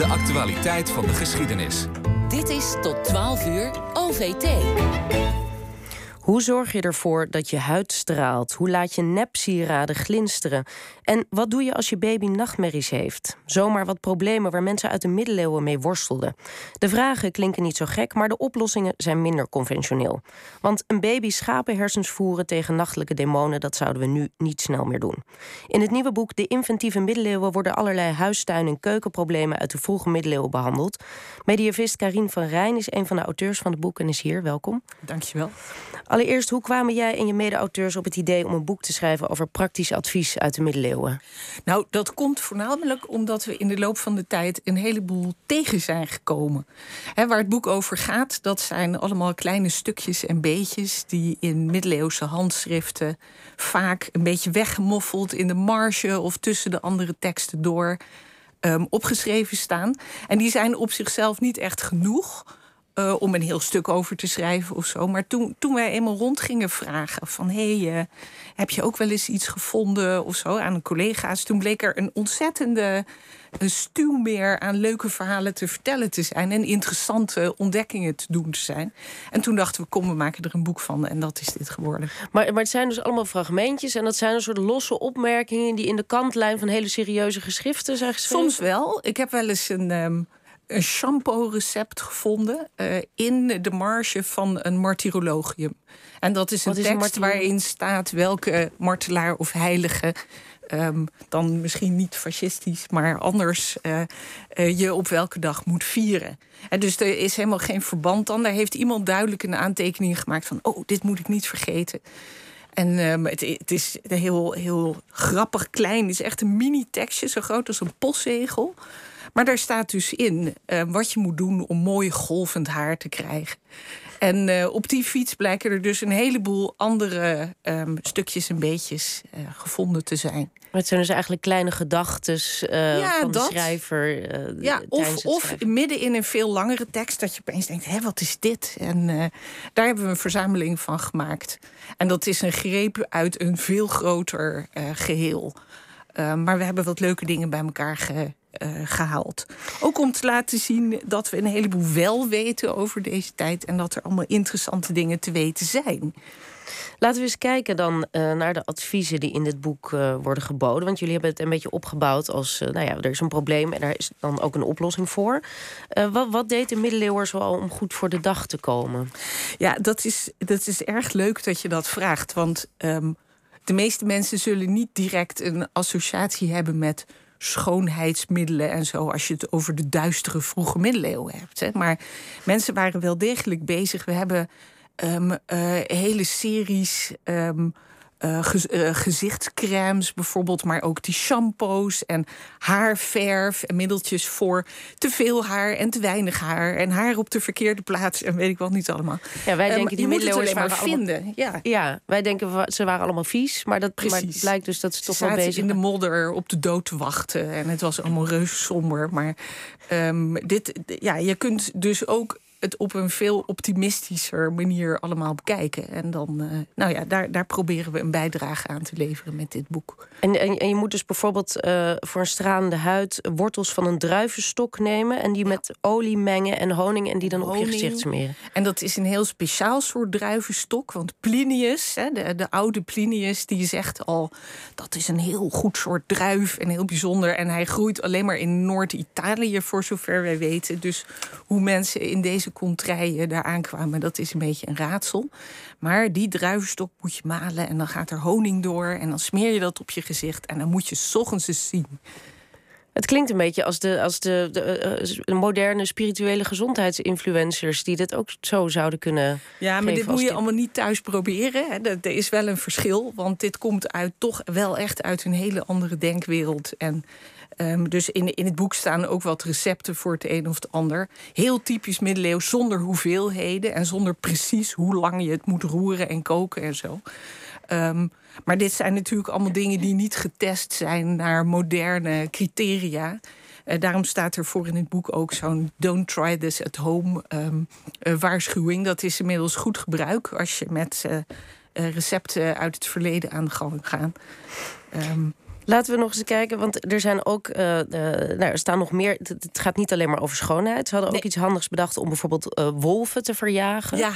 De actualiteit van de geschiedenis. Dit is tot 12 uur OVT. Hoe zorg je ervoor dat je huid straalt? Hoe laat je nepsieraden glinsteren? En wat doe je als je baby nachtmerries heeft? Zomaar wat problemen waar mensen uit de middeleeuwen mee worstelden. De vragen klinken niet zo gek, maar de oplossingen zijn minder conventioneel. Want een baby schapenhersens voeren tegen nachtelijke demonen, dat zouden we nu niet snel meer doen. In het nieuwe boek De Inventieve Middeleeuwen worden allerlei huistuin- en keukenproblemen uit de vroege middeleeuwen behandeld. Mediavist Karin van Rijn is een van de auteurs van het boek en is hier. Welkom. Dankjewel. Allereerst, hoe kwamen jij en je mede-auteurs op het idee om een boek te schrijven over praktisch advies uit de middeleeuwen? Nou, dat komt voornamelijk omdat we in de loop van de tijd een heleboel tegen zijn gekomen. waar het boek over gaat, dat zijn allemaal kleine stukjes en beetjes die in middeleeuwse handschriften vaak een beetje weggemoffeld in de marge of tussen de andere teksten door um, opgeschreven staan. En die zijn op zichzelf niet echt genoeg uh, om een heel stuk over te schrijven of zo. Maar toen, toen wij eenmaal rond gingen vragen van... hé, hey, uh, heb je ook wel eens iets gevonden of zo aan collega's... toen bleek er een ontzettende een stuw meer aan leuke verhalen te vertellen te zijn... en interessante ontdekkingen te doen te zijn. En toen dachten we, kom, we maken er een boek van. En dat is dit geworden. Maar, maar het zijn dus allemaal fragmentjes... en dat zijn een soort losse opmerkingen... die in de kantlijn van hele serieuze geschriften zijn geschreven? Soms wel. Ik heb wel eens een... Um, een shampoo-recept gevonden uh, in de marge van een martyrologium. En dat is een tekst een waarin staat welke martelaar of heilige. Um, dan misschien niet fascistisch, maar anders uh, uh, je op welke dag moet vieren. En dus er is helemaal geen verband dan. Daar heeft iemand duidelijk een aantekening gemaakt van: oh, dit moet ik niet vergeten. En um, het, het, is heel, heel grappig klein. Het is echt een mini-tekstje, zo groot als een postzegel. Maar daar staat dus in uh, wat je moet doen om mooi golvend haar te krijgen. En uh, op die fiets blijken er dus een heleboel andere um, stukjes en beetjes uh, gevonden te zijn. Maar het zijn dus eigenlijk kleine gedachten ja, van de schrijver. ja, of, of midden in een veel langere tekst dat je opeens denkt: hé, wat is dit? En daar hebben we een verzameling van gemaakt. En dat is een greep uit een veel groter geheel. maar we hebben wat leuke dingen bij elkaar ge uh, gehaald. Ook om te laten zien dat we een heleboel wel weten over deze tijd en dat er allemaal interessante dingen te weten zijn. Laten we eens kijken dan uh, naar de adviezen die in dit boek uh, worden geboden. Want jullie hebben het een beetje opgebouwd als, nou ja, er is een probleem en daar is dan ook een oplossing voor. wat, wat deed de middeleeuwen zoal om goed voor de dag te komen? Ja, dat is, dat is erg leuk dat je dat vraagt. Want um, de meeste mensen zullen niet direct een associatie hebben met schoonheidsmiddelen en zo, als je het over de duistere vroege middeleeuwen hebt. Hè. Maar mensen waren wel degelijk bezig. We hebben um, uh, hele series. Um, uh, gezichtscremes bijvoorbeeld, maar ook die shampoos en haarverf en middeltjes voor te veel haar en te weinig haar en haar op de verkeerde plaats en weet ik wat niet allemaal. Ja, wij denken die middeleeuwen waren vinden. Allemaal, ja. ja, wij denken ze waren allemaal vies, maar dat maar blijkt dus dat ze, toch wel bezig in de modder op de dood te wachten en het was allemaal reuze somber. Maar um, dit, ja, je kunt dus ook het op een veel optimistischer manier allemaal bekijken. En dan, uh, nou ja, daar, daar proberen we een bijdrage aan te leveren met dit boek. En, en, en je moet dus bijvoorbeeld uh, voor een stralende huid wortels van een druivenstok nemen en die met olie mengen en honing en die dan honing. op je gezicht smeren. En dat is een heel speciaal soort druivenstok, want Plinius, hè, de, de oude Plinius, die zegt al dat is een heel goed soort druif en heel bijzonder. En hij groeit alleen maar in Noord-Italië, voor zover wij weten. Dus hoe mensen in deze contraien daar aankwamen, dat is een beetje een raadsel. Maar die druivenstok moet je malen en dan gaat er honing door en dan smeer je dat op je gezicht en dan moet je s ochtends eens zien. Het klinkt een beetje als de, als de, de, de moderne spirituele gezondheidsinfluencers die dit ook zo zouden kunnen. Ja, maar dit moet je allemaal niet thuis proberen. Er is wel een verschil, want dit komt uit toch wel echt uit een hele andere denkwereld. En Um, dus in, in het boek staan ook wat recepten voor het een of het ander. Heel typisch middeleeuws, zonder hoeveelheden en zonder precies hoe lang je het moet roeren en koken en zo. Um, maar dit zijn natuurlijk allemaal dingen die niet getest zijn naar moderne criteria. Uh, daarom staat er voor in het boek ook zo'n don't try this at home um, uh, waarschuwing. Dat is inmiddels goed gebruik als je met uh, recepten uit het verleden aan de gang gaat. Um, Laten we nog eens kijken, want er zijn ook, uh, nou, er staan nog meer. Het, gaat niet alleen maar over schoonheid. Ze hadden ook iets handigs bedacht om bijvoorbeeld uh, wolven te verjagen. Ja.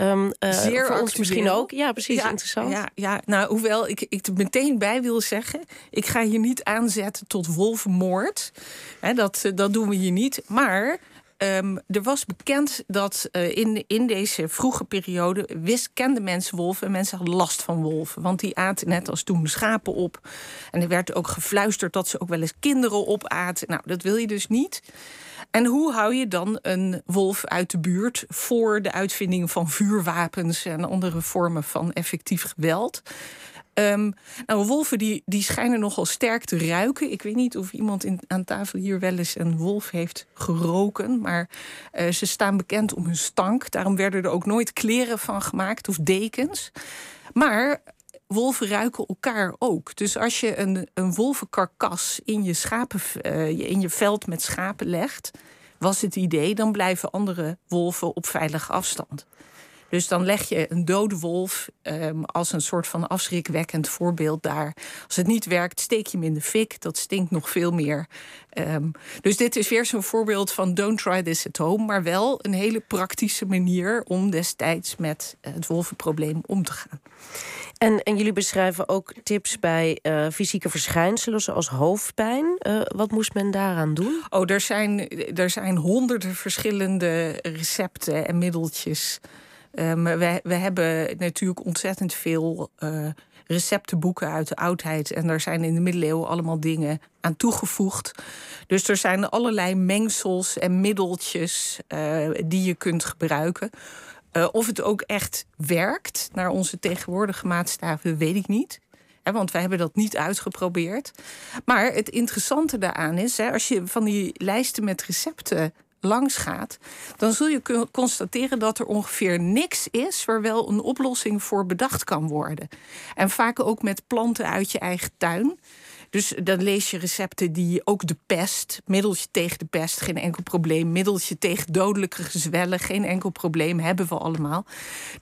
Um, uh, Zeer voor ons misschien ook. Ja, precies. interessant. Ja, ja, nou, hoewel ik, ik er meteen bij wil zeggen: ik ga hier niet aanzetten tot wolvenmoord. Hè, dat, dat doen we hier niet. Maar Um, er was bekend dat uh, in, in deze vroege periode wist, kenden mensen wolven en mensen hadden last van wolven. Want die aten net als toen schapen op. En er werd ook gefluisterd dat ze ook wel eens kinderen opaten. Nou, dat wil je dus niet. En hoe hou je dan een wolf uit de buurt voor de uitvinding van vuurwapens en andere vormen van effectief geweld? Um, nou, wolven die, die schijnen nogal sterk te ruiken. Ik weet niet of iemand in, aan tafel hier wel eens een wolf heeft geroken. Maar uh, ze staan bekend om hun stank. Daarom werden er ook nooit kleren van gemaakt of dekens. Maar wolven ruiken elkaar ook. Dus als je een, een wolvenkarkas in je, schapen, uh, in je veld met schapen legt, was het idee, dan blijven andere wolven op veilige afstand. Dus dan leg je een dode wolf um, als een soort van afschrikwekkend voorbeeld daar. Als het niet werkt, steek je hem in de fik. Dat stinkt nog veel meer. Um, dus dit is weer zo'n voorbeeld van don't try this at home. Maar wel een hele praktische manier om destijds met het wolvenprobleem om te gaan. En, en jullie beschrijven ook tips bij uh, fysieke verschijnselen zoals hoofdpijn. Uh, wat moest men daaraan doen? Oh, er zijn, er zijn honderden verschillende recepten en middeltjes. We, we hebben natuurlijk ontzettend veel uh, receptenboeken uit de oudheid. En daar zijn in de middeleeuwen allemaal dingen aan toegevoegd. Dus er zijn allerlei mengsels en middeltjes uh, die je kunt gebruiken. Of het ook echt werkt naar onze tegenwoordige maatstaven, weet ik niet. want wij hebben dat niet uitgeprobeerd. Maar het interessante daaraan is, als je van die lijsten met recepten langs gaat, dan zul je constateren dat er ongeveer niks is waar wel een oplossing voor bedacht kan worden. En vaak ook met planten uit je eigen tuin. Dus dan lees je recepten die ook de pest, middeltje tegen de pest, geen enkel probleem. Middeltje tegen dodelijke gezwellen, geen enkel probleem, hebben we allemaal.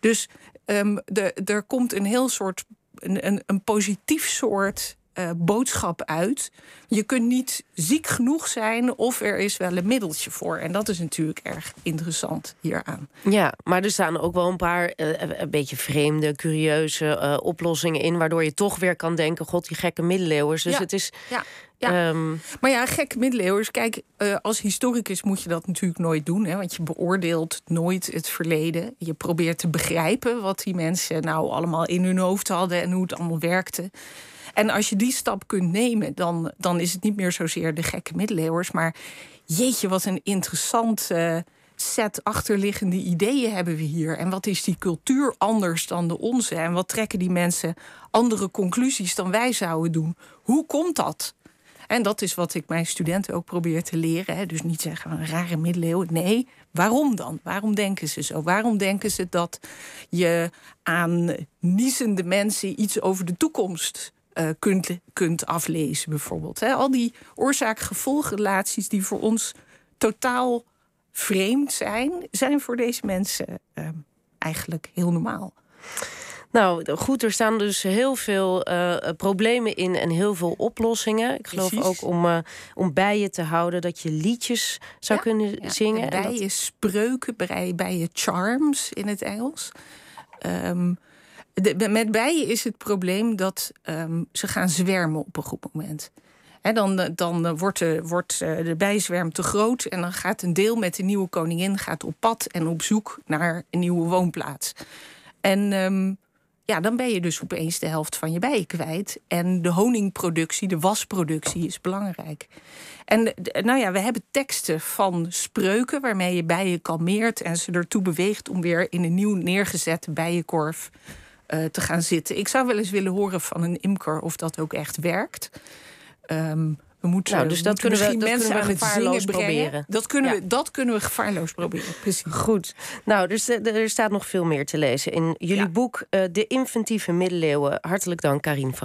Dus um, de, er komt een heel soort, een, een positief soort uh, boodschap uit. Je kunt niet ziek genoeg zijn of er is wel een middeltje voor. En dat is natuurlijk erg interessant hieraan. Ja, maar er staan ook wel een paar uh, een beetje vreemde, curieuze uh, oplossingen in... waardoor je toch weer kan denken, god, die gekke middeleeuwers. Dus ja. het is... Ja. Ja. Um... Maar ja, gekke middeleeuwers. Kijk, uh, als historicus moet je dat natuurlijk nooit doen. Hè, want je beoordeelt nooit het verleden. Je probeert te begrijpen wat die mensen nou allemaal in hun hoofd hadden en hoe het allemaal werkte. En als je die stap kunt nemen, dan, dan is het niet meer zozeer de gekke middeleeuwers. Maar jeetje, wat een interessant uh, set achterliggende ideeën hebben we hier. En wat is die cultuur anders dan de onze? En wat trekken die mensen andere conclusies dan wij zouden doen? Hoe komt dat? En dat is wat ik mijn studenten ook probeer te leren. Hè. Dus niet zeggen een rare middeleeuwen. Nee, waarom dan? Waarom denken ze zo? Waarom denken ze dat je aan niezende mensen iets over de toekomst uh, kunt, kunt aflezen, bijvoorbeeld. He, al die oorzaak-gevolgrelaties die voor ons totaal vreemd zijn, zijn voor deze mensen uh, eigenlijk heel normaal. Nou, goed, er staan dus heel veel uh, problemen in en heel veel oplossingen. Ik geloof Precies. ook om, uh, om bijen te houden dat je liedjes zou ja, kunnen ja, zingen. Bijen dat... spreuken, bijen charms in het Engels. Um, met bijen is het probleem dat um, ze gaan zwermen op een goed moment. Dan dan wordt, de, wordt eh, de bijzwerm te groot en dan gaat een deel met de nieuwe koningin gaat op pad en op zoek naar een nieuwe woonplaats. En um, ja, dan ben je dus opeens de helft van je bijen kwijt. En de honingproductie, de wasproductie is belangrijk. En nou ja, we hebben teksten van spreuken waarmee je bijen kalmeert en ze ertoe beweegt om weer in een nieuw neergezette bijenkorf uh, te gaan zitten. Ik zou wel eens willen horen van een imker of dat ook echt werkt. Um, we moeten, nou, dus dat kunnen we, dat mensen kunnen we gevaarloos proberen. Dat kunnen, ja. we, dat kunnen we gevaarloos proberen. Precies. Goed. Nou, dus er staat nog veel meer te lezen in jullie ja. boek uh, De Inventieve Middeleeuwen. Hartelijk dank, Karin van Rijn.